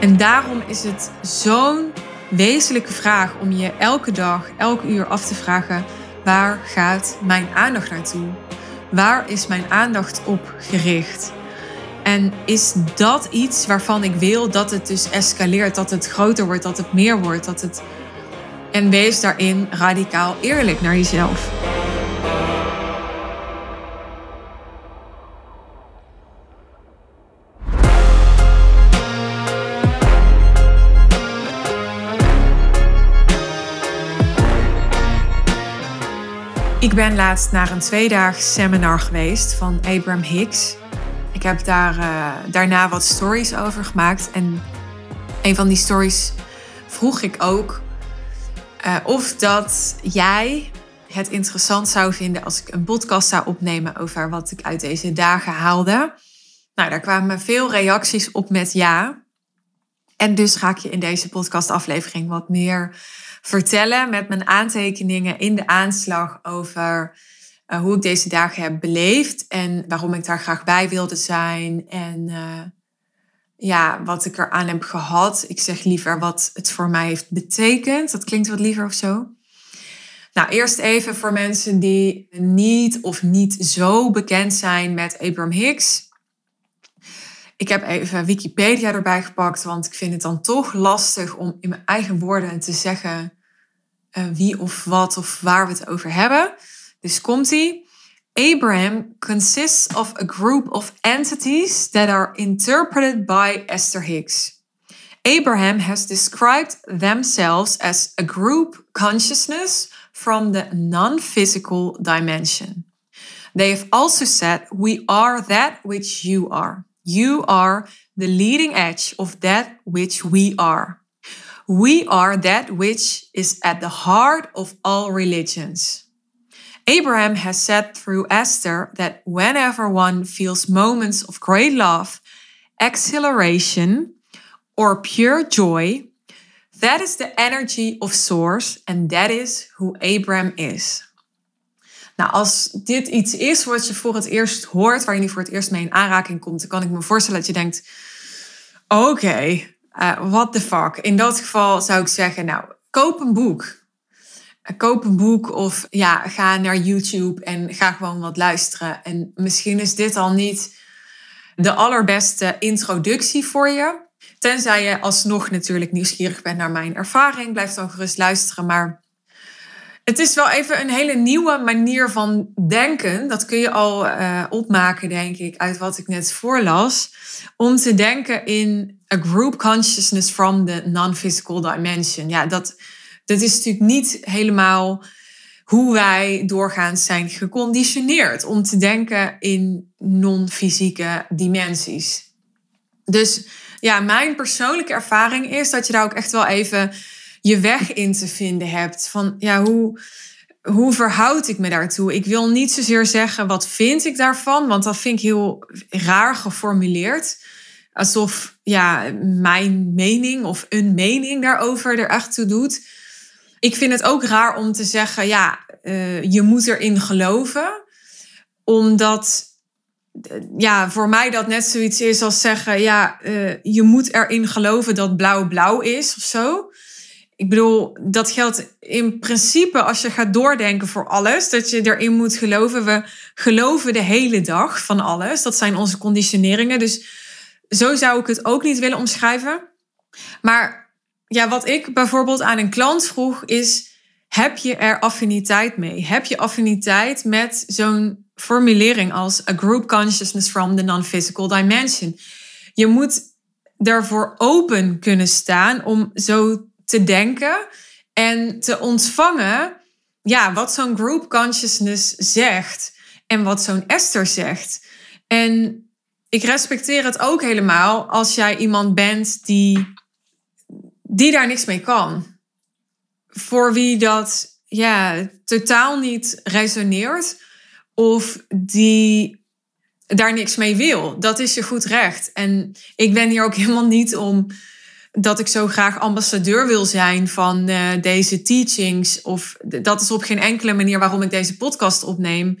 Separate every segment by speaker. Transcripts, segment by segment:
Speaker 1: En daarom is het zo'n wezenlijke vraag om je elke dag, elk uur af te vragen: waar gaat mijn aandacht naartoe? Waar is mijn aandacht op gericht? En is dat iets waarvan ik wil dat het dus escaleert, dat het groter wordt, dat het meer wordt, dat het. En wees daarin radicaal eerlijk naar jezelf. Ben laatst naar een tweedaags seminar geweest van Abraham Hicks. Ik heb daar uh, daarna wat stories over gemaakt. En een van die stories vroeg ik ook uh, of dat jij het interessant zou vinden als ik een podcast zou opnemen over wat ik uit deze dagen haalde. Nou, daar kwamen veel reacties op met ja. En dus ga ik je in deze podcastaflevering wat meer vertellen met mijn aantekeningen in de aanslag over uh, hoe ik deze dagen heb beleefd en waarom ik daar graag bij wilde zijn en uh, ja, wat ik eraan heb gehad. Ik zeg liever wat het voor mij heeft betekend. Dat klinkt wat liever of zo. Nou, eerst even voor mensen die niet of niet zo bekend zijn met Abraham Hicks. Ik heb even Wikipedia erbij gepakt, want ik vind het dan toch lastig om in mijn eigen woorden te zeggen uh, wie of wat of waar we het over hebben. Dus komt ie. Abraham consists of a group of entities that are interpreted by Esther Hicks. Abraham has described themselves as a group consciousness from the non physical dimension. They have also said, We are that which you are. You are the leading edge of that which we are. We are that which is at the heart of all religions. Abraham has said through Esther that whenever one feels moments of great love, exhilaration, or pure joy, that is the energy of Source and that is who Abraham is. Nou, als dit iets is wat je voor het eerst hoort, waar je niet voor het eerst mee in aanraking komt, dan kan ik me voorstellen dat je denkt: oké, uh, what the fuck. In dat geval zou ik zeggen, nou, koop een boek. Uh, koop een boek of ja, ga naar YouTube en ga gewoon wat luisteren. En misschien is dit al niet de allerbeste introductie voor je. Tenzij je alsnog natuurlijk nieuwsgierig bent naar mijn ervaring, blijf dan gerust luisteren. Maar het is wel even een hele nieuwe manier van denken. Dat kun je al uh, opmaken, denk ik, uit wat ik net voorlas. Om te denken in a group consciousness from the non-physical dimension. Ja, dat, dat is natuurlijk niet helemaal hoe wij doorgaans zijn geconditioneerd om te denken in non-fysieke dimensies. Dus ja, mijn persoonlijke ervaring is dat je daar ook echt wel even je weg in te vinden hebt. Van ja, hoe, hoe verhoud ik me daartoe? Ik wil niet zozeer zeggen wat vind ik daarvan, want dat vind ik heel raar geformuleerd. Alsof ja, mijn mening of een mening daarover er echt toe doet. Ik vind het ook raar om te zeggen, ja, uh, je moet erin geloven. Omdat ja, voor mij dat net zoiets is als zeggen, ja, uh, je moet erin geloven dat blauw blauw is of zo ik bedoel, dat geldt in principe als je gaat doordenken voor alles, dat je erin moet geloven. We geloven de hele dag van alles. Dat zijn onze conditioneringen. Dus zo zou ik het ook niet willen omschrijven. Maar ja, wat ik bijvoorbeeld aan een klant vroeg is: heb je er affiniteit mee? Heb je affiniteit met zo'n formulering als a group consciousness from the non-physical dimension? Je moet daarvoor open kunnen staan om zo te denken en te ontvangen ja, wat zo'n group consciousness zegt en wat zo'n Esther zegt. En ik respecteer het ook helemaal als jij iemand bent die, die daar niks mee kan. Voor wie dat ja, totaal niet resoneert of die daar niks mee wil. Dat is je goed recht. En ik ben hier ook helemaal niet om dat ik zo graag ambassadeur wil zijn van uh, deze teachings. Of dat is op geen enkele manier waarom ik deze podcast opneem.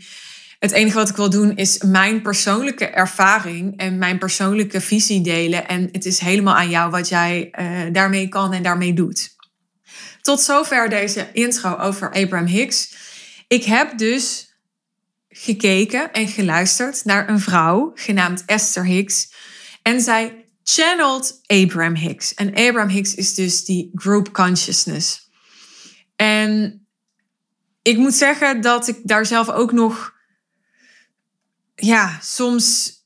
Speaker 1: Het enige wat ik wil doen is mijn persoonlijke ervaring en mijn persoonlijke visie delen. En het is helemaal aan jou wat jij uh, daarmee kan en daarmee doet. Tot zover deze intro over Abraham Hicks. Ik heb dus gekeken en geluisterd naar een vrouw genaamd Esther Hicks. En zij channeled Abraham Hicks. En Abraham Hicks is dus die group consciousness. En ik moet zeggen dat ik daar zelf ook nog, ja, soms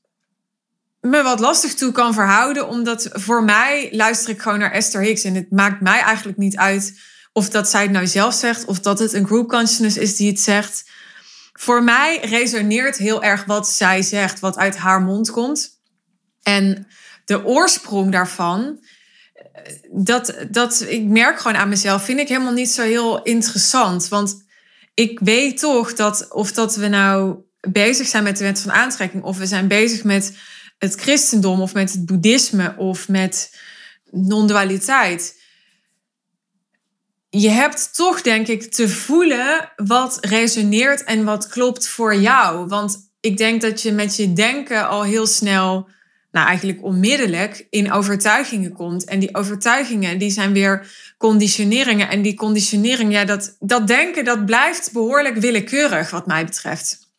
Speaker 1: me wat lastig toe kan verhouden. Omdat voor mij luister ik gewoon naar Esther Hicks. En het maakt mij eigenlijk niet uit of dat zij het nou zelf zegt. Of dat het een group consciousness is die het zegt. Voor mij resoneert heel erg wat zij zegt. Wat uit haar mond komt. En de oorsprong daarvan. Dat, dat ik merk gewoon aan mezelf. Vind ik helemaal niet zo heel interessant. Want ik weet toch dat of dat we nou bezig zijn met de wet van aantrekking. Of we zijn bezig met het christendom of met het boeddhisme of met non-dualiteit. Je hebt toch, denk ik, te voelen wat resoneert en wat klopt voor jou. Want ik denk dat je met je denken al heel snel, nou eigenlijk onmiddellijk, in overtuigingen komt. En die overtuigingen, die zijn weer conditioneringen. En die conditionering, ja, dat, dat denken, dat blijft behoorlijk willekeurig, wat mij betreft.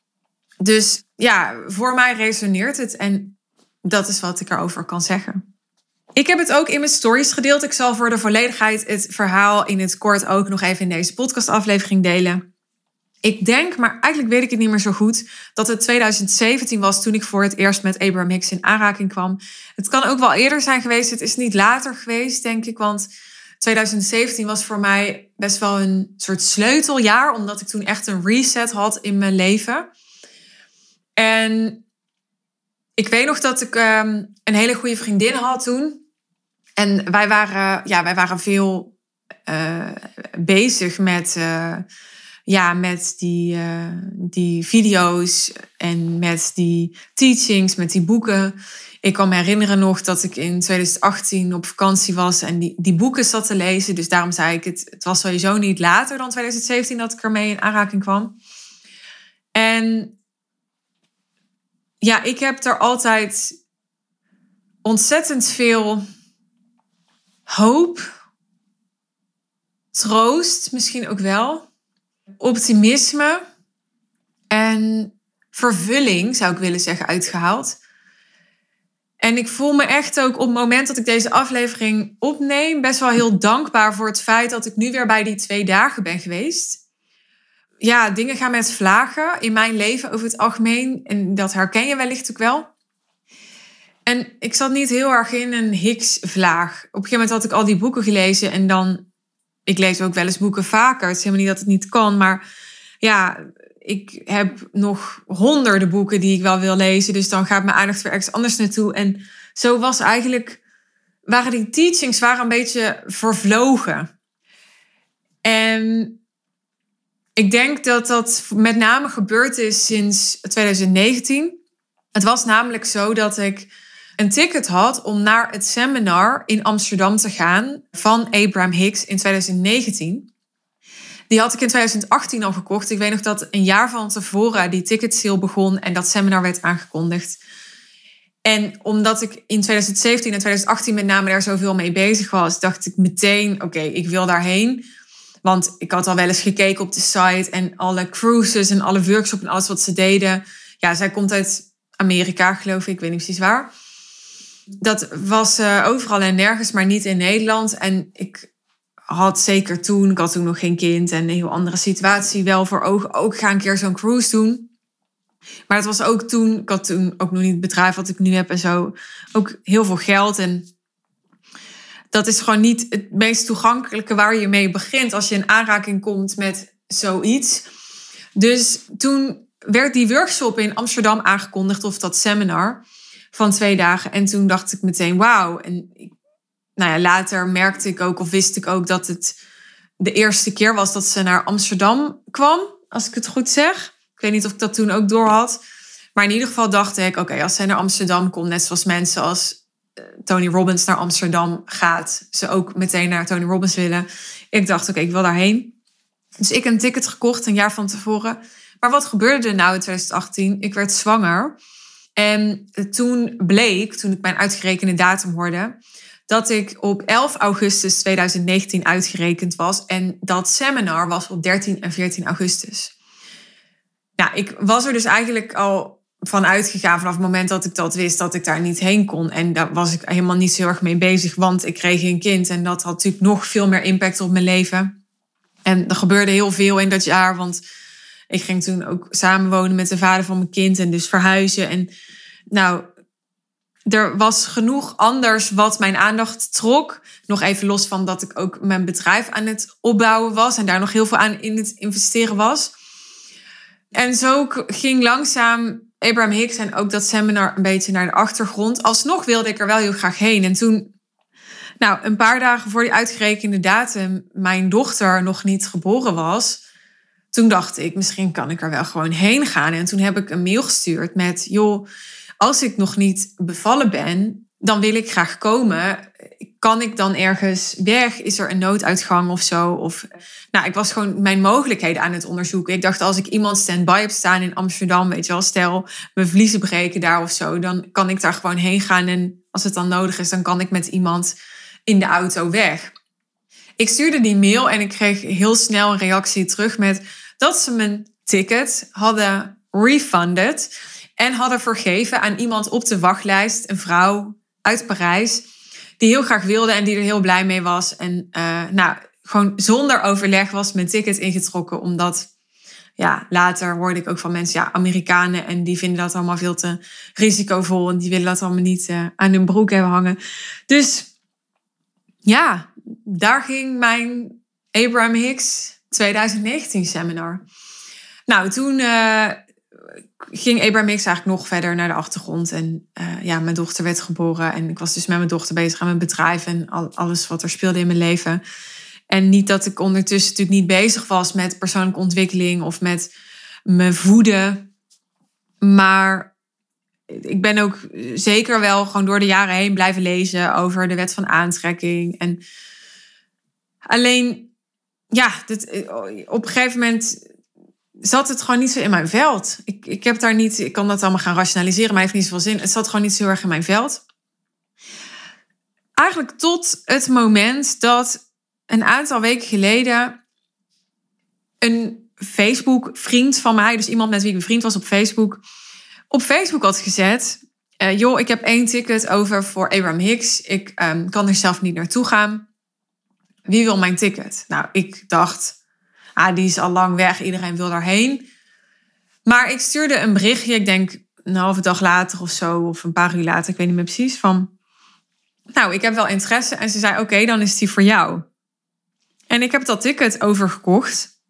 Speaker 1: Dus ja, voor mij resoneert het. En dat is wat ik erover kan zeggen. Ik heb het ook in mijn stories gedeeld. Ik zal voor de volledigheid het verhaal in het kort ook nog even in deze podcastaflevering delen. Ik denk, maar eigenlijk weet ik het niet meer zo goed, dat het 2017 was toen ik voor het eerst met Abraham Hicks in aanraking kwam. Het kan ook wel eerder zijn geweest. Het is niet later geweest, denk ik, want 2017 was voor mij best wel een soort sleuteljaar, omdat ik toen echt een reset had in mijn leven. En ik weet nog dat ik ehm, een hele goede vriendin had toen. En wij waren, ja, wij waren veel uh, bezig met, uh, ja, met die, uh, die video's en met die teachings, met die boeken. Ik kan me herinneren nog dat ik in 2018 op vakantie was en die, die boeken zat te lezen. Dus daarom zei ik, het, het was sowieso niet later dan 2017 dat ik ermee in aanraking kwam. En ja, ik heb er altijd ontzettend veel hoop, troost misschien ook wel, optimisme en vervulling, zou ik willen zeggen, uitgehaald. En ik voel me echt ook op het moment dat ik deze aflevering opneem, best wel heel dankbaar voor het feit dat ik nu weer bij die twee dagen ben geweest ja, dingen gaan met vlagen in mijn leven over het algemeen. En dat herken je wellicht ook wel. En ik zat niet heel erg in een Higgs-vlaag. Op een gegeven moment had ik al die boeken gelezen en dan... Ik lees ook wel eens boeken vaker. Het is helemaal niet dat het niet kan, maar ja, ik heb nog honderden boeken die ik wel wil lezen. Dus dan gaat mijn aandacht weer ergens anders naartoe. En zo was eigenlijk, waren die teachings waren een beetje vervlogen. En ik denk dat dat met name gebeurd is sinds 2019. Het was namelijk zo dat ik een ticket had om naar het seminar in Amsterdam te gaan van Abraham Hicks in 2019. Die had ik in 2018 al gekocht. Ik weet nog dat een jaar van tevoren die ticket sale begon en dat seminar werd aangekondigd. En omdat ik in 2017 en 2018 met name daar zoveel mee bezig was, dacht ik meteen: oké, ik wil daarheen. Want ik had al wel eens gekeken op de site en alle cruises en alle workshops en alles wat ze deden. Ja, zij komt uit Amerika, geloof ik. Ik weet niet precies waar. Dat was uh, overal en nergens, maar niet in Nederland. En ik had zeker toen, ik had toen nog geen kind en een heel andere situatie, wel voor ogen ook ga een keer zo'n cruise doen. Maar het was ook toen, ik had toen ook nog niet het bedrijf wat ik nu heb en zo, ook heel veel geld. En dat is gewoon niet het meest toegankelijke waar je mee begint als je in aanraking komt met zoiets. Dus toen werd die workshop in Amsterdam aangekondigd, of dat seminar van twee dagen. En toen dacht ik meteen, wauw. En nou ja, later merkte ik ook, of wist ik ook, dat het de eerste keer was dat ze naar Amsterdam kwam, als ik het goed zeg. Ik weet niet of ik dat toen ook door had. Maar in ieder geval dacht ik, oké, als zij naar Amsterdam komt, net zoals mensen als Tony Robbins naar Amsterdam gaat, ze ook meteen naar Tony Robbins willen. Ik dacht, oké, ik wil daarheen. Dus ik een ticket gekocht een jaar van tevoren. Maar wat gebeurde er nou in 2018? Ik werd zwanger. En toen bleek, toen ik mijn uitgerekende datum hoorde, dat ik op 11 augustus 2019 uitgerekend was. En dat seminar was op 13 en 14 augustus. Nou, ik was er dus eigenlijk al van uitgegaan vanaf het moment dat ik dat wist, dat ik daar niet heen kon. En daar was ik helemaal niet zo erg mee bezig, want ik kreeg een kind. En dat had natuurlijk nog veel meer impact op mijn leven. En er gebeurde heel veel in dat jaar, want ik ging toen ook samenwonen met de vader van mijn kind en dus verhuizen. En nou, er was genoeg anders wat mijn aandacht trok. Nog even los van dat ik ook mijn bedrijf aan het opbouwen was en daar nog heel veel aan in het investeren was. En zo ging langzaam Abraham Hicks en ook dat seminar een beetje naar de achtergrond. Alsnog wilde ik er wel heel graag heen. En toen, nou, een paar dagen voor die uitgerekende datum, mijn dochter nog niet geboren was. Toen dacht ik, misschien kan ik er wel gewoon heen gaan. En toen heb ik een mail gestuurd met, joh, als ik nog niet bevallen ben, dan wil ik graag komen. Kan ik dan ergens weg? Is er een nooduitgang of zo? Of, nou, ik was gewoon mijn mogelijkheden aan het onderzoeken. Ik dacht, als ik iemand stand-by heb staan in Amsterdam, weet je wel, stel, mijn vliezen breken daar of zo, dan kan ik daar gewoon heen gaan. En als het dan nodig is, dan kan ik met iemand in de auto weg. Ik stuurde die mail en ik kreeg heel snel een reactie terug met dat ze mijn ticket hadden refunded en hadden vergeven aan iemand op de wachtlijst, een vrouw uit Parijs, die heel graag wilde en die er heel blij mee was. En uh, nou, gewoon zonder overleg was mijn ticket ingetrokken, omdat ja, later hoorde ik ook van mensen, ja, Amerikanen, en die vinden dat allemaal veel te risicovol en die willen dat allemaal niet uh, aan hun broek hebben hangen. Dus ja, daar ging mijn Abraham Hicks 2019 seminar. Nou, toen uh, ging Abraham Hicks eigenlijk nog verder naar de achtergrond. En uh, ja, mijn dochter werd geboren. En ik was dus met mijn dochter bezig aan mijn bedrijf en al, alles wat er speelde in mijn leven. En niet dat ik ondertussen natuurlijk niet bezig was met persoonlijke ontwikkeling of met me voeden. Maar ik ben ook zeker wel gewoon door de jaren heen blijven lezen over de wet van aantrekking. En alleen, ja, dit, op een gegeven moment zat het gewoon niet zo in mijn veld. Ik, ik heb daar niet, ik kan dat allemaal gaan rationaliseren, maar heeft niet zoveel zin. Het zat gewoon niet zo erg in mijn veld. Eigenlijk tot het moment dat een aantal weken geleden een Facebook-vriend van mij, dus iemand met wie ik bevriend was op Facebook, op Facebook had gezet. Uh, joh, ik heb één ticket over voor Abraham Hicks. Ik um, kan er zelf niet naartoe gaan. Wie wil mijn ticket? Nou, ik dacht, ah, die is al lang weg, iedereen wil daarheen. Maar ik stuurde een berichtje, ik denk een halve dag later of zo, of een paar uur later, ik weet niet meer precies, van... Nou, ik heb wel interesse. En ze zei, oké, dan is die voor jou. En ik heb dat ticket overgekocht.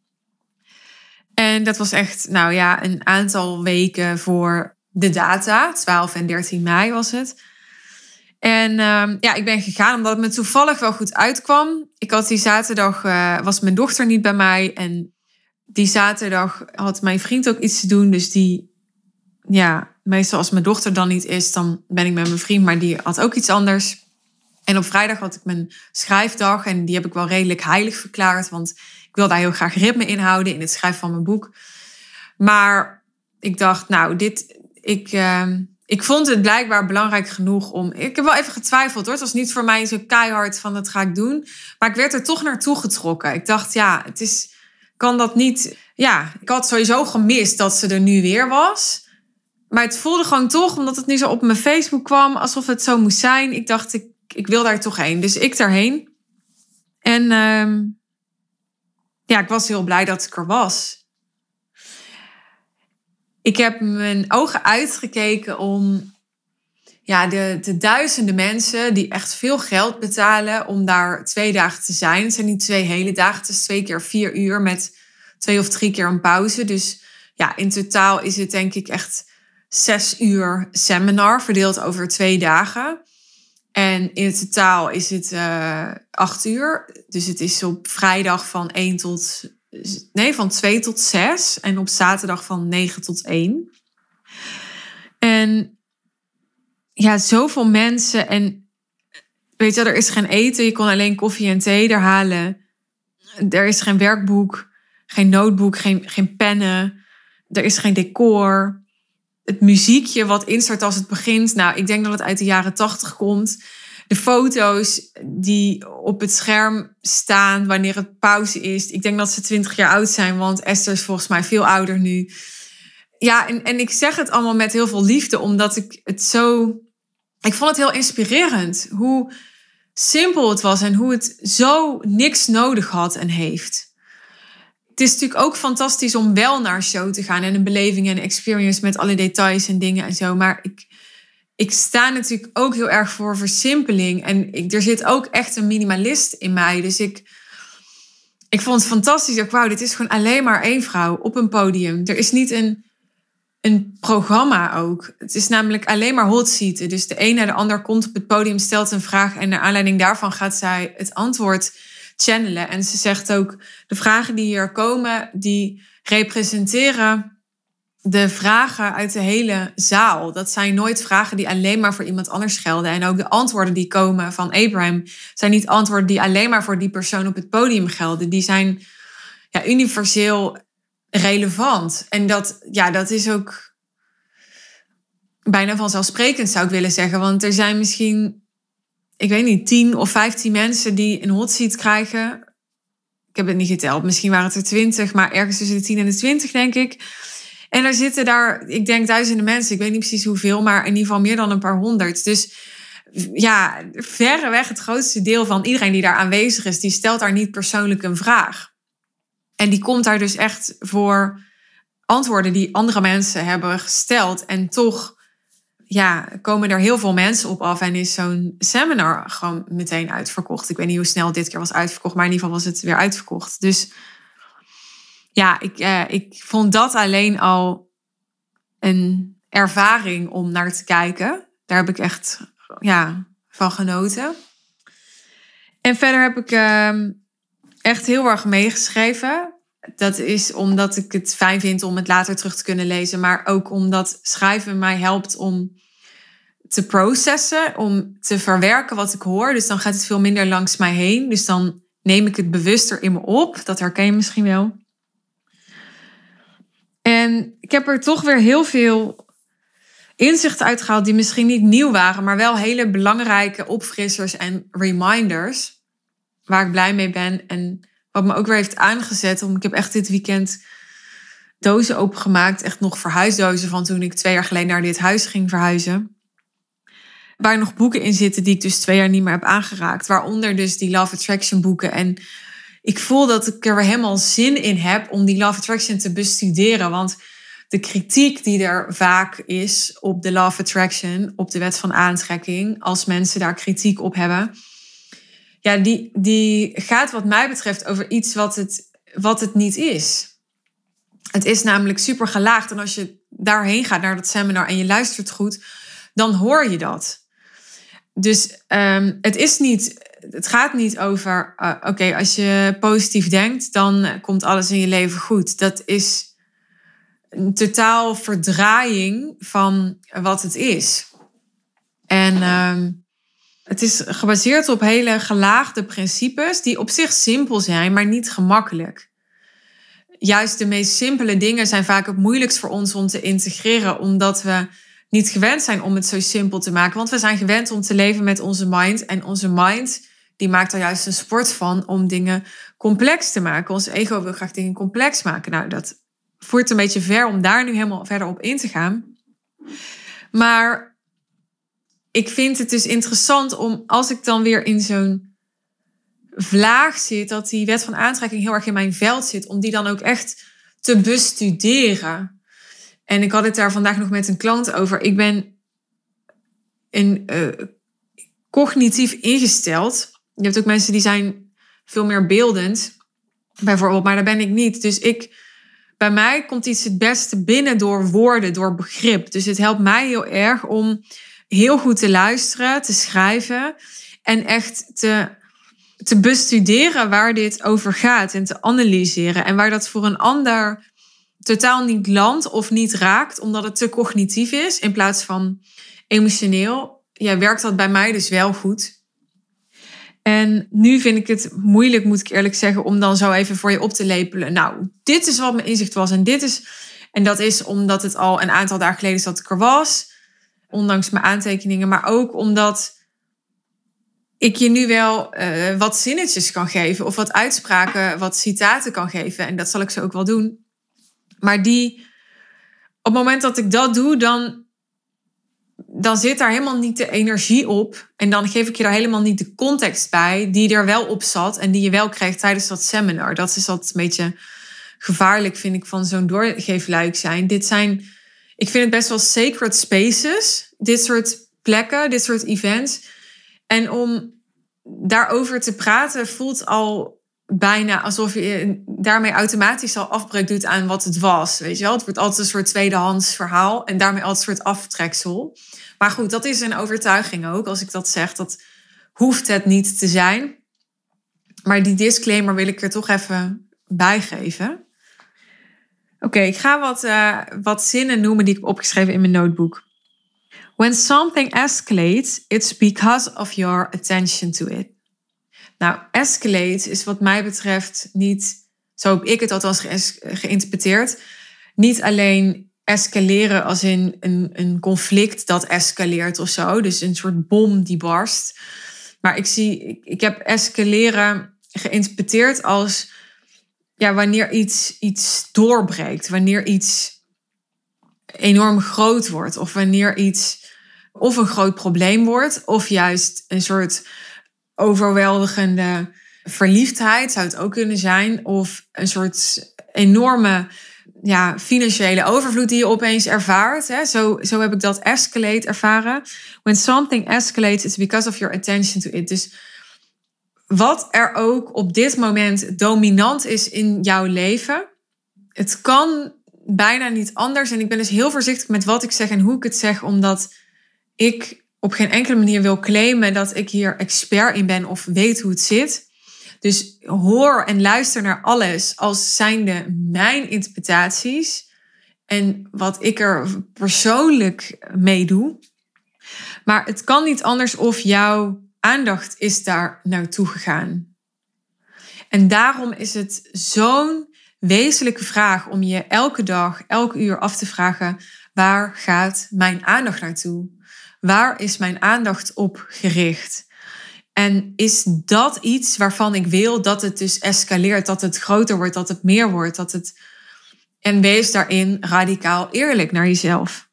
Speaker 1: En dat was echt, nou ja, een aantal weken voor de data. 12 en 13 mei was het. En uh, ja, ik ben gegaan omdat het me toevallig wel goed uitkwam. Ik had die zaterdag, uh, was mijn dochter niet bij mij. En die zaterdag had mijn vriend ook iets te doen. Dus die, ja, meestal als mijn dochter dan niet is, dan ben ik met mijn vriend. Maar die had ook iets anders. En op vrijdag had ik mijn schrijfdag. En die heb ik wel redelijk heilig verklaard. Want ik wil daar heel graag ritme in houden in het schrijven van mijn boek. Maar ik dacht, nou, dit, ik... Uh, ik vond het blijkbaar belangrijk genoeg om. Ik heb wel even getwijfeld hoor. Het was niet voor mij zo keihard van dat ga ik doen. Maar ik werd er toch naartoe getrokken. Ik dacht, ja, het is. Kan dat niet. Ja, ik had sowieso gemist dat ze er nu weer was. Maar het voelde gewoon toch, omdat het nu zo op mijn Facebook kwam, alsof het zo moest zijn. Ik dacht, ik, ik wil daar toch heen. Dus ik daarheen. En uh, ja, ik was heel blij dat ik er was ik heb mijn ogen uitgekeken om ja, de, de duizenden mensen die echt veel geld betalen om daar twee dagen te zijn. Het zijn niet twee hele dagen, het is twee keer vier uur met twee of drie keer een pauze. Dus ja, in totaal is het denk ik echt zes uur seminar verdeeld over twee dagen. En in totaal is het uh, acht uur. Dus het is op vrijdag van 1 tot nee, van 2 tot 6 en op zaterdag van 9 tot 1. En ja, zoveel mensen en weet je, er is geen eten, je kon alleen koffie en thee er halen. Er is geen werkboek, geen notebook, geen, geen pennen. Er is geen decor. Het muziekje wat instart als het begint. Nou, ik denk dat het uit de jaren tachtig komt. De foto's die op het scherm staan wanneer het pauze is. Ik denk dat ze twintig jaar oud zijn, want Esther is volgens mij veel ouder nu. Ja, en, en ik zeg het allemaal met heel veel liefde, omdat ik het zo. Ik vond het heel inspirerend hoe simpel het was en hoe het zo niks nodig had en heeft het is natuurlijk ook fantastisch om wel naar een show te gaan en een beleving en experience met alle details en dingen en zo. Maar ik, ik sta natuurlijk ook heel erg voor versimpeling. En er zit ook echt een minimalist in mij. Dus ik, ik vond het fantastisch. Ik wauw, dit is gewoon alleen maar één vrouw op een podium. Er is niet een, een programma ook. Het is namelijk alleen maar hot seaten. Dus de een naar de ander komt op het podium, stelt een vraag en naar aanleiding daarvan gaat zij het antwoord channelen. En ze zegt ook, de vragen die hier komen, die representeren de vragen uit de hele zaal. Dat zijn nooit vragen die alleen maar voor iemand anders gelden. En ook de antwoorden die komen van Abraham zijn niet antwoorden die alleen maar voor die persoon op het podium gelden. Die zijn ja, universeel relevant. En dat, ja, dat is ook bijna vanzelfsprekend, zou ik willen zeggen. Want er zijn misschien ik weet niet, 10 of 15 mensen die een hot seat krijgen. Ik heb het niet geteld. Misschien waren het er 20, maar ergens tussen de 10 en de 20, denk ik. En er zitten daar, ik denk, duizenden mensen. Ik weet niet precies hoeveel, maar in ieder geval meer dan een paar honderd. Dus ja, verreweg het grootste deel van iedereen die daar aanwezig is, die stelt daar niet persoonlijk een vraag. En die komt daar dus echt voor antwoorden die andere mensen hebben gesteld. En toch ja, komen er heel veel mensen op af en is zo'n seminar gewoon meteen uitverkocht. Ik weet niet hoe snel dit keer was uitverkocht, maar in ieder geval was het weer uitverkocht. Dus ja, ik, eh, ik vond dat alleen al een ervaring om naar te kijken. Daar heb ik echt ja, van genoten. En verder heb ik uh, echt heel erg meegeschreven. Dat is omdat ik het fijn vind om het later terug te kunnen lezen, maar ook omdat schrijven mij helpt om te processen, om te verwerken wat ik hoor. Dus dan gaat het veel minder langs mij heen. Dus dan neem ik het bewuster in me op. Dat herken je misschien wel. En ik heb er toch weer heel veel inzichten uitgehaald die misschien niet nieuw waren, maar wel hele belangrijke opfrissers en reminders. Waar ik blij mee ben en wat me ook weer heeft aangezet. Om, ik heb echt dit weekend dozen opengemaakt. Echt nog verhuisdozen van toen ik twee jaar geleden naar dit huis ging verhuizen. Waar nog boeken in zitten die ik dus twee jaar niet meer heb aangeraakt. Waaronder dus die Love Attraction boeken. En ik voel dat ik er helemaal zin in heb om die Love Attraction te bestuderen. Want de kritiek die er vaak is op de Love Attraction, op de wet van aantrekking, als mensen daar kritiek op hebben, ja, die, die gaat wat mij betreft over iets wat het, wat het niet is. Het is namelijk super gelaagd. En als je daarheen gaat naar dat seminar en je luistert goed, dan hoor je dat. Dus um, het is niet, het gaat niet over, uh, oké, als je positief denkt, dan komt alles in je leven goed. Dat is een totaal verdraaiing van wat het is. En um, het is gebaseerd op hele gelaagde principes die op zich simpel zijn, maar niet gemakkelijk. Juist de meest simpele dingen zijn vaak het moeilijkst voor ons om te integreren, omdat we niet gewend zijn om het zo simpel te maken. Want we zijn gewend om te leven met onze mind. En onze mind die maakt er juist een sport van om dingen complex te maken. Ons ego wil graag dingen complex maken. Nou, dat voert een beetje ver om daar nu helemaal verder op in te gaan. Maar ik vind het dus interessant om als ik dan weer in zo'n vlaag zit, dat die wet van aantrekking heel erg in mijn veld zit, om die dan ook echt te bestuderen. En ik had het daar vandaag nog met een klant over. Ik ben uh, cognitief ingesteld. Je hebt ook mensen die zijn veel meer beeldend, bijvoorbeeld, maar daar ben ik niet. Dus ik, bij mij komt iets het beste binnen door woorden, door begrip. Dus het helpt mij heel erg om heel goed te luisteren, te schrijven en echt te, te bestuderen waar dit over gaat en te analyseren. En waar dat voor een ander totaal niet landt of niet raakt, omdat het te cognitief is in plaats van emotioneel. Ja, werkt dat bij mij dus wel goed. En nu vind ik het moeilijk, moet ik eerlijk zeggen, om dan zo even voor je op te lepelen. Nou, dit is wat mijn inzicht was en dit is. En dat is omdat het al een aantal dagen geleden is dat ik er was. Ondanks mijn aantekeningen. Maar ook omdat ik je nu wel uh, wat zinnetjes kan geven. Of wat uitspraken, wat citaten kan geven. En dat zal ik zo ook wel doen. Maar die, op het moment dat ik dat doe, dan, dan zit daar helemaal niet de energie op. En dan geef ik je daar helemaal niet de context bij die er wel op zat. En die je wel krijgt tijdens dat seminar. Dat is altijd een beetje gevaarlijk, vind ik, van zo'n doorgeefluik zijn. Dit zijn, ik vind het best wel sacred spaces. Dit soort plekken, dit soort events. En om daarover te praten voelt al bijna alsof je daarmee automatisch al afbreuk doet aan wat het was. Weet je wel? Het wordt altijd een soort tweedehands verhaal en daarmee altijd een soort aftreksel. Maar goed, dat is een overtuiging ook. Als ik dat zeg, dat hoeft het niet te zijn. Maar die disclaimer wil ik er toch even bijgeven. Oké, ik ga wat, uh, wat zinnen noemen die ik heb opgeschreven in mijn notebook. When something escalates, it's because of your attention to it. Nou, escalate is wat mij betreft niet, zo heb ik het althans ge geïnterpreteerd, niet alleen escaleren als in een, een conflict dat escaleert of zo, dus een soort bom die barst. Maar ik zie, ik, ik heb escaleren geïnterpreteerd als ja, wanneer iets, iets doorbreekt, wanneer iets enorm groot wordt, of wanneer iets of een groot probleem wordt, of juist een soort overweldigende verliefdheid zou het ook kunnen zijn, of een soort enorme ja, financiële overvloed die je opeens ervaart. Hè? Zo, zo heb ik dat escalate ervaren. When something escalates, it's because of your attention to it. Dus wat er ook op dit moment dominant is in jouw leven, het kan bijna niet anders. En ik ben dus heel voorzichtig met wat ik zeg en hoe ik het zeg, omdat ik op geen enkele manier wil claimen dat ik hier expert in ben of weet hoe het zit. Dus hoor en luister naar alles als zijnde mijn interpretaties en wat ik er persoonlijk mee doe. Maar het kan niet anders of jouw aandacht is daar naartoe gegaan. En daarom is het zo'n wezenlijke vraag om je elke dag, elke uur af te vragen: waar gaat mijn aandacht naartoe? Waar is mijn aandacht op gericht? En is dat iets waarvan ik wil dat het dus escaleert, dat het groter wordt, dat het meer wordt, dat het. En wees daarin radicaal eerlijk naar jezelf.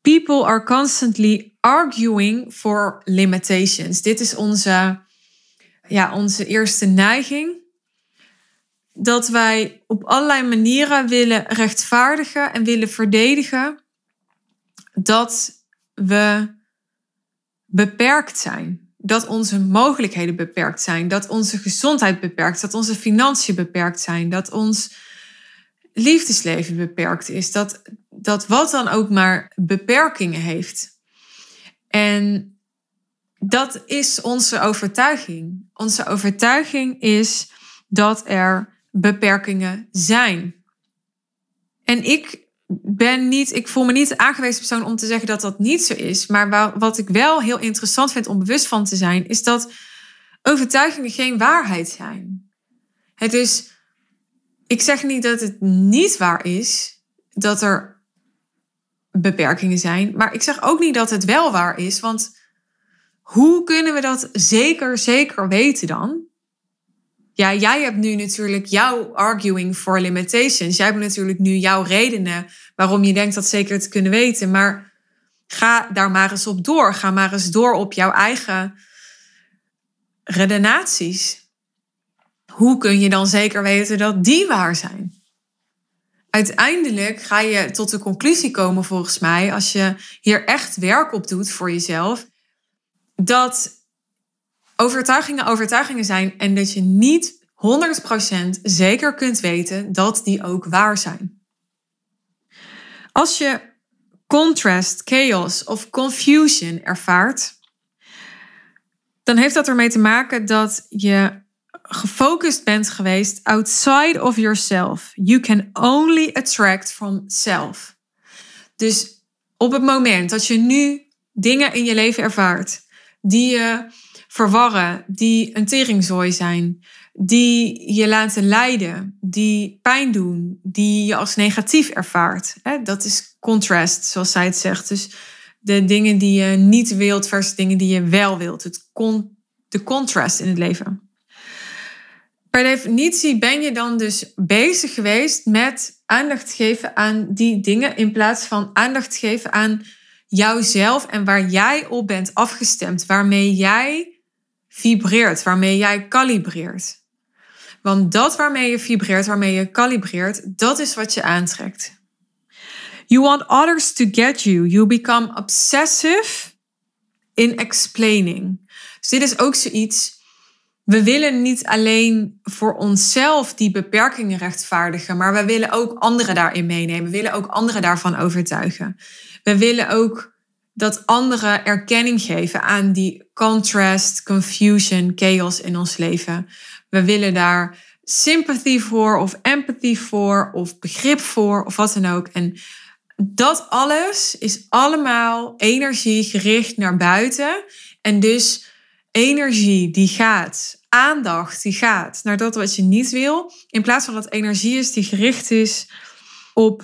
Speaker 1: People are constantly arguing for limitations. Dit is onze, ja, onze eerste neiging. Dat wij op allerlei manieren willen rechtvaardigen en willen verdedigen dat we beperkt zijn. Dat onze mogelijkheden beperkt zijn. Dat onze gezondheid beperkt. Dat onze financiën beperkt zijn. Dat ons liefdesleven beperkt is. Dat, dat wat dan ook maar beperkingen heeft. En dat is onze overtuiging. Onze overtuiging is dat er beperkingen zijn. En ik ben niet, ik voel me niet aangewezen persoon om te zeggen dat dat niet zo is. Maar wat ik wel heel interessant vind om bewust van te zijn, is dat overtuigingen geen waarheid zijn. Het is, ik zeg niet dat het niet waar is dat er beperkingen zijn, maar ik zeg ook niet dat het wel waar is, want hoe kunnen we dat zeker, zeker weten dan? Ja, jij hebt nu natuurlijk jouw arguing for limitations. Jij hebt natuurlijk nu jouw redenen waarom je denkt dat zeker te kunnen weten. Maar ga daar maar eens op door. Ga maar eens door op jouw eigen redenaties. Hoe kun je dan zeker weten dat die waar zijn? Uiteindelijk ga je tot de conclusie komen, volgens mij, als je hier echt werk op doet voor jezelf, dat overtuigingen overtuigingen zijn en dat je niet 100% zeker kunt weten dat die ook waar zijn. Als je contrast, chaos of confusion ervaart, dan heeft dat ermee te maken dat je gefocust bent geweest outside of yourself. You can only attract from self. Dus op het moment dat je nu dingen in je leven ervaart die je verwarren, die een teringzooi zijn, die je laten leiden, die pijn doen, die je als negatief ervaart. Dat is contrast, zoals zij het zegt. Dus de dingen die je niet wilt versus dingen die je wel wilt. Het de contrast in het leven. Per definitie ben je dan dus bezig geweest met aandacht geven aan die dingen in plaats van aandacht geven aan jouzelf en waar jij op bent afgestemd, waarmee jij vibreert, waarmee jij kalibreert. Want dat waarmee je vibreert, waarmee je kalibreert, dat is wat je aantrekt. You want others to get you. You become obsessive in explaining. Dus dit is ook zoiets. We willen niet alleen voor onszelf die beperkingen rechtvaardigen, maar we willen ook anderen daarin meenemen. We willen ook anderen daarvan overtuigen. We willen ook dat anderen erkenning geven aan die contrast, confusion, chaos in ons leven. We willen daar sympathie voor of empathy voor of begrip voor of wat dan ook. En dat alles is allemaal energie gericht naar buiten. En dus energie die gaat, aandacht die gaat naar dat wat je niet wil. In plaats van dat energie is die gericht is op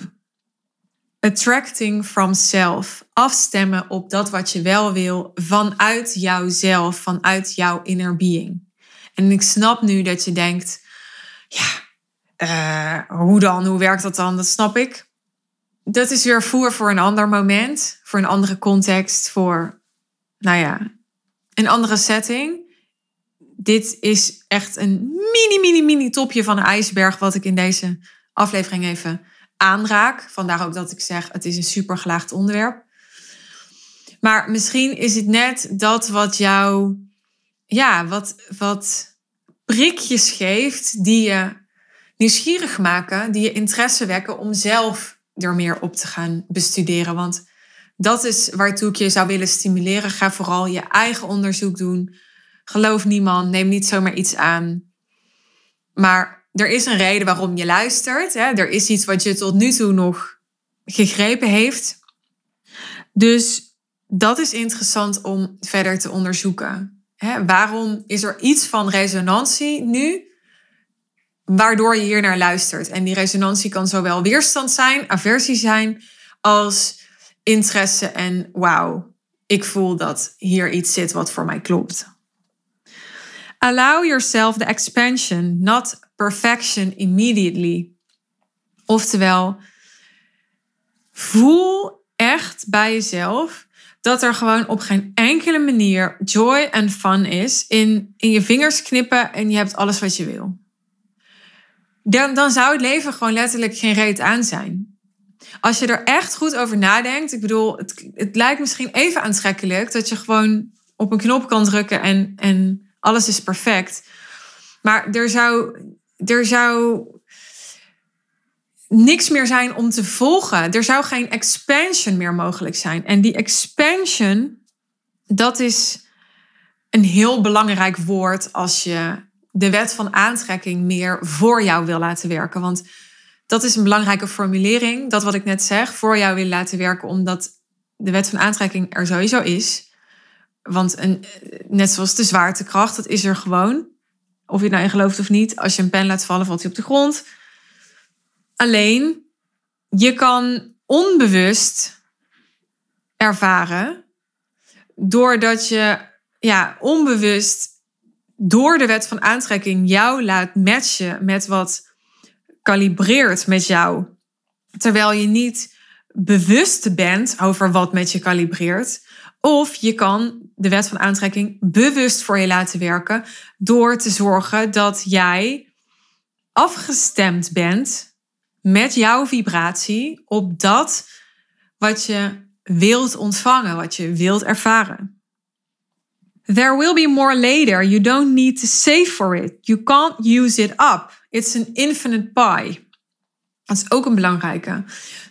Speaker 1: attracting from self. Afstemmen op dat wat je wel wil vanuit jouzelf, vanuit jouw inner being. En ik snap nu dat je denkt, ja, uh, hoe dan? Hoe werkt dat dan? Dat snap ik. Dat is weer voer voor een ander moment, voor een andere context, voor, nou ja, een andere setting. Dit is echt een mini, mini, mini topje van een ijsberg wat ik in deze aflevering even aanraak. Vandaar ook dat ik zeg, het is een super gelaagd onderwerp. Maar misschien is het net dat wat jou, ja, wat, wat prikjes geeft die je nieuwsgierig maken, die je interesse wekken om zelf er meer op te gaan bestuderen. Want dat is waartoe ik je zou willen stimuleren. Ga vooral je eigen onderzoek doen. Geloof niemand, neem niet zomaar iets aan. Maar er is een reden waarom je luistert. Hè? Er is iets wat je tot nu toe nog gegrepen heeft. Dus dat is interessant om verder te onderzoeken. Waarom is er iets van resonantie nu, waardoor je hier naar luistert? En die resonantie kan zowel weerstand zijn, aversie zijn, als interesse en wauw, ik voel dat hier iets zit wat voor mij klopt. Allow yourself the expansion, not perfection immediately. Oftewel, voel echt bij jezelf dat er gewoon op geen enkele manier joy en fun is in, in je vingers knippen en je hebt alles wat je wil. Dan, dan zou het leven gewoon letterlijk geen reet aan zijn als je er echt goed over nadenkt, ik bedoel, het, het lijkt misschien even aantrekkelijk dat je gewoon op een knop kan drukken en, en alles is perfect. Maar er zou, er zou niks meer zijn om te volgen. Er zou geen expansion meer mogelijk zijn. En die expansion, dat is een heel belangrijk woord als je de wet van aantrekking meer voor jou wil laten werken. Want dat is een belangrijke formulering. Dat wat ik net zeg, voor jou wil laten werken, omdat de wet van aantrekking er sowieso is. Want een, net zoals de zwaartekracht, dat is er gewoon. Of je nou in gelooft of niet. Als je een pen laat vallen, valt hij op de grond. Alleen, je kan onbewust ervaren, doordat je ja, onbewust door de wet van aantrekking jou laat matchen met wat kalibreert met jou. Terwijl je niet bewust bent over wat met je kalibreert. Of je kan de wet van aantrekking bewust voor je laten werken door te zorgen dat jij afgestemd bent met jouw vibratie op dat wat je wilt ontvangen, wat je wilt ervaren. There will be more later. You don't need to save for it. You can't use it up. It's an infinite pie. Dat is ook een belangrijke.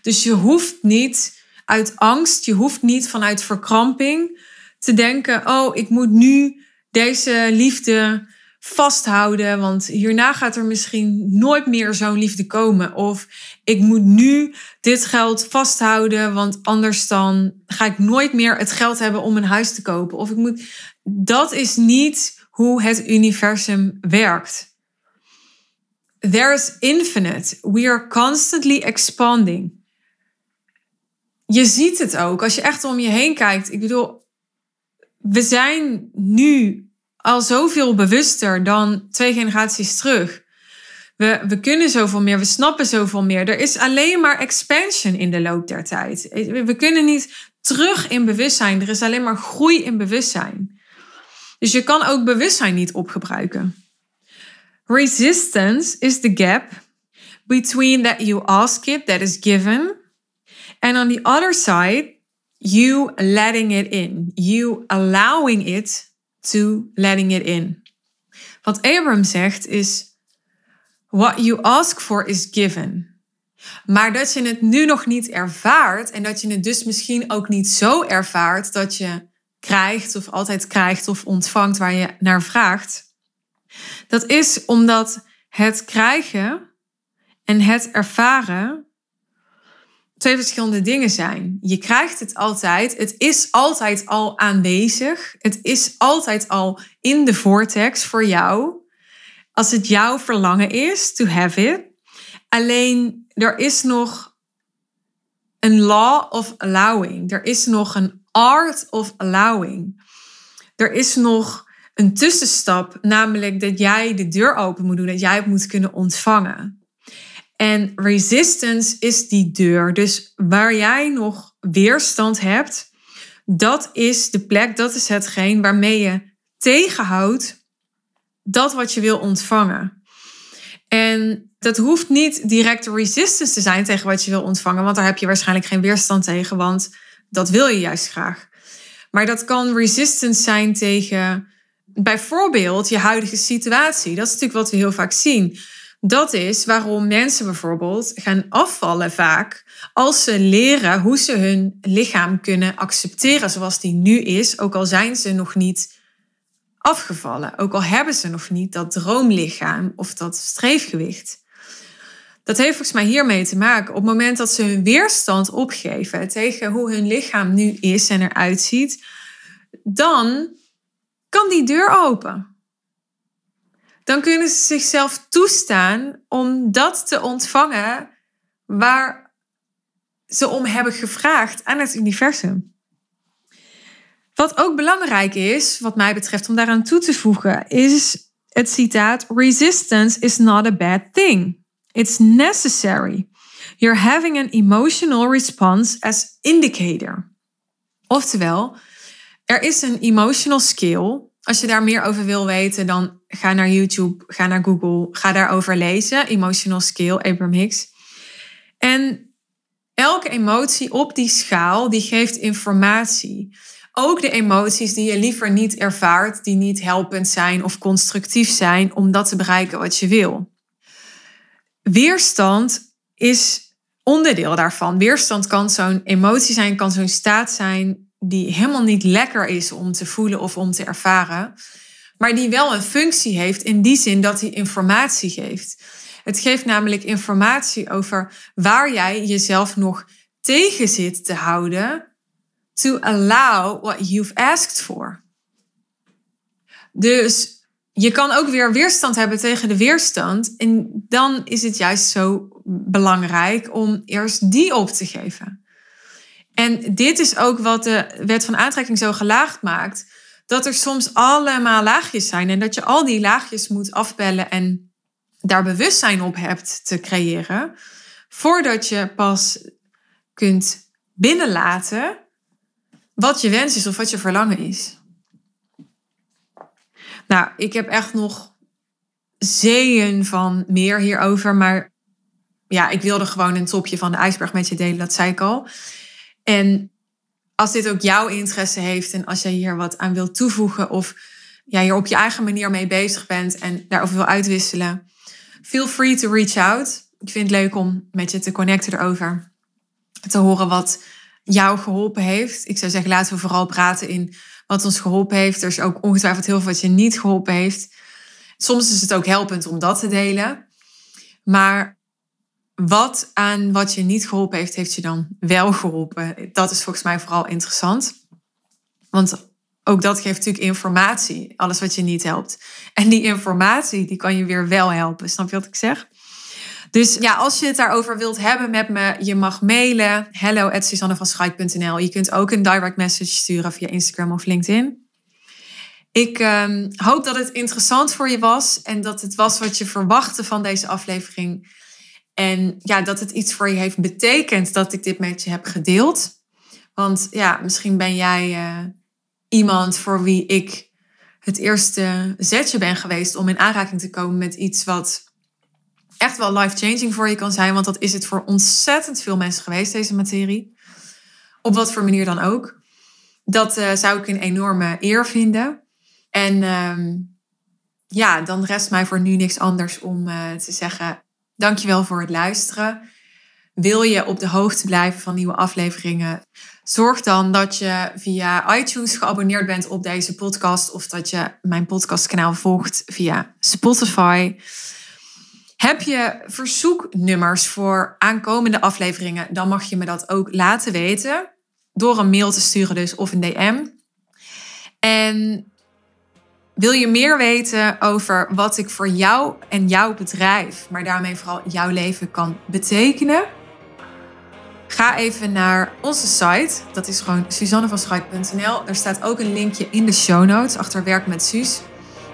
Speaker 1: Dus je hoeft niet uit angst, je hoeft niet vanuit verkramping te denken: oh, ik moet nu deze liefde vasthouden, want hierna gaat er misschien nooit meer zo'n liefde komen. Of ik moet nu dit geld vasthouden, want anders dan ga ik nooit meer het geld hebben om een huis te kopen. Of ik moet. Dat is niet hoe het universum werkt. There's infinite. We are constantly expanding. Je ziet het ook als je echt om je heen kijkt. Ik bedoel, we zijn nu al zoveel bewuster dan twee generaties terug. We, we kunnen zoveel meer, we snappen zoveel meer. Er is alleen maar expansion in de loop der tijd. We kunnen niet terug in bewustzijn. Er is alleen maar groei in bewustzijn. Dus je kan ook bewustzijn niet opgebruiken. Resistance is the gap between that you ask it, that is given, and on the other side, you letting it in, you allowing it to letting it in. Wat Abram zegt is: What you ask for is given. Maar dat je het nu nog niet ervaart en dat je het dus misschien ook niet zo ervaart dat je krijgt of altijd krijgt of ontvangt waar je naar vraagt. Dat is omdat het krijgen en het ervaren twee verschillende dingen zijn. Je krijgt het altijd, het is altijd al aanwezig, het is altijd al in de vortex voor jou. Als het jouw verlangen is, to have it. Alleen er is nog een law of allowing. Er is nog een art of allowing. Er is nog een tussenstap, namelijk dat jij de deur open moet doen, dat jij het moet kunnen ontvangen. En resistance is die deur. Dus waar jij nog weerstand hebt, dat is de plek, dat is hetgeen waarmee je tegenhoudt dat wat je wil ontvangen. En dat hoeft niet direct resistance te zijn tegen wat je wil ontvangen, want daar heb je waarschijnlijk geen weerstand tegen, want dat wil je juist graag. Maar dat kan resistance zijn tegen bijvoorbeeld je huidige situatie. Dat is natuurlijk wat we heel vaak zien. Dat is waarom mensen bijvoorbeeld gaan afvallen vaak als ze leren hoe ze hun lichaam kunnen accepteren zoals die nu is, ook al zijn ze nog niet afgevallen, ook al hebben ze nog niet dat droomlichaam of dat streefgewicht. Dat heeft volgens mij hiermee te maken. Op het moment dat ze hun weerstand opgeven tegen hoe hun lichaam nu is en eruit ziet, dan kan die deur open dan kunnen ze zichzelf toestaan om dat te ontvangen waar ze om hebben gevraagd aan het universum. Wat ook belangrijk is, wat mij betreft, om daaraan toe te voegen, is het citaat: Resistance is not a bad thing. It's necessary. You're having an emotional response as indicator. Oftewel, er is een emotional skill als je daar meer over wil weten, dan ga naar YouTube, ga naar Google, ga daarover lezen. Emotional Skill, Abraham Hicks. En elke emotie op die schaal, die geeft informatie. Ook de emoties die je liever niet ervaart, die niet helpend zijn of constructief zijn om dat te bereiken wat je wil. Weerstand is onderdeel daarvan. Weerstand kan zo'n emotie zijn, kan zo'n staat zijn die helemaal niet lekker is om te voelen of om te ervaren, maar die wel een functie heeft in die zin dat hij informatie geeft. Het geeft namelijk informatie over waar jij jezelf nog tegen zit te houden to allow what you've asked for. Dus je kan ook weer weerstand hebben tegen de weerstand. En dan is het juist zo belangrijk om eerst die op te geven. En dit is ook wat de wet van aantrekking zo gelaagd maakt. Dat er soms allemaal laagjes zijn en dat je al die laagjes moet afbellen en daar bewustzijn op hebt te creëren. Voordat je pas kunt binnenlaten wat je wens is of wat je verlangen is. Nou, ik heb echt nog zeeën van meer hierover, maar ja, ik wilde gewoon een topje van de ijsberg met je delen, dat zei ik al. En als dit ook jouw interesse heeft en als jij hier wat aan wilt toevoegen of ja, hier op je eigen manier mee bezig bent en daarover wil uitwisselen, feel free to reach out. Ik vind het leuk om met je te connecten erover. Te horen wat jou geholpen heeft. Ik zou zeggen, laten we vooral praten in wat ons geholpen heeft. Er is ook ongetwijfeld heel veel wat je niet geholpen heeft. Soms is het ook helpend om dat te delen. Maar wat aan wat je niet geholpen heeft, heeft je dan wel geholpen? Dat is volgens mij vooral interessant. Want ook dat geeft natuurlijk informatie, alles wat je niet helpt. En die informatie, die kan je weer wel helpen. Snap je wat ik zeg? Dus ja, als je het daarover wilt hebben met me, je mag mailen. Hello at Je kunt ook een direct message sturen via Instagram of LinkedIn. Ik ehm, hoop dat het interessant voor je was en dat het was wat je verwachtte van deze aflevering. En ja, dat het iets voor je heeft betekend dat ik dit met je heb gedeeld. Want ja, misschien ben jij uh, iemand voor wie ik het eerste zetje ben geweest om in aanraking te komen met iets wat echt wel life-changing voor je kan zijn. Want dat is het voor ontzettend veel mensen geweest, deze materie. Op wat voor manier dan ook. Dat uh, zou ik een enorme eer vinden. En uh, ja, dan rest mij voor nu niks anders om uh, te zeggen: dankjewel voor het luisteren. Wil je op de hoogte blijven van nieuwe afleveringen? Zorg dan dat je via iTunes geabonneerd bent op deze podcast of dat je mijn podcastkanaal volgt via Spotify. Heb je verzoeknummers voor aankomende afleveringen, dan mag je me dat ook laten weten. Door een mail te sturen dus of een DM. En wil je meer weten over wat ik voor jou en jouw bedrijf, maar daarmee vooral jouw leven kan betekenen? Ga even naar onze site. Dat is gewoon suzannevanschuit.nl. Er staat ook een linkje in de show notes achter werk met Suus.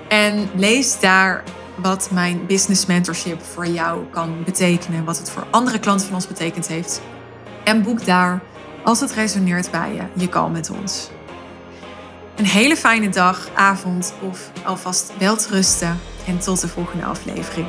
Speaker 1: En lees daar wat mijn business mentorship voor jou kan betekenen. Wat het voor andere klanten van ons betekend heeft. En boek daar, als het resoneert bij je, je call met ons. Een hele fijne dag, avond of alvast wel rusten. En tot de volgende aflevering.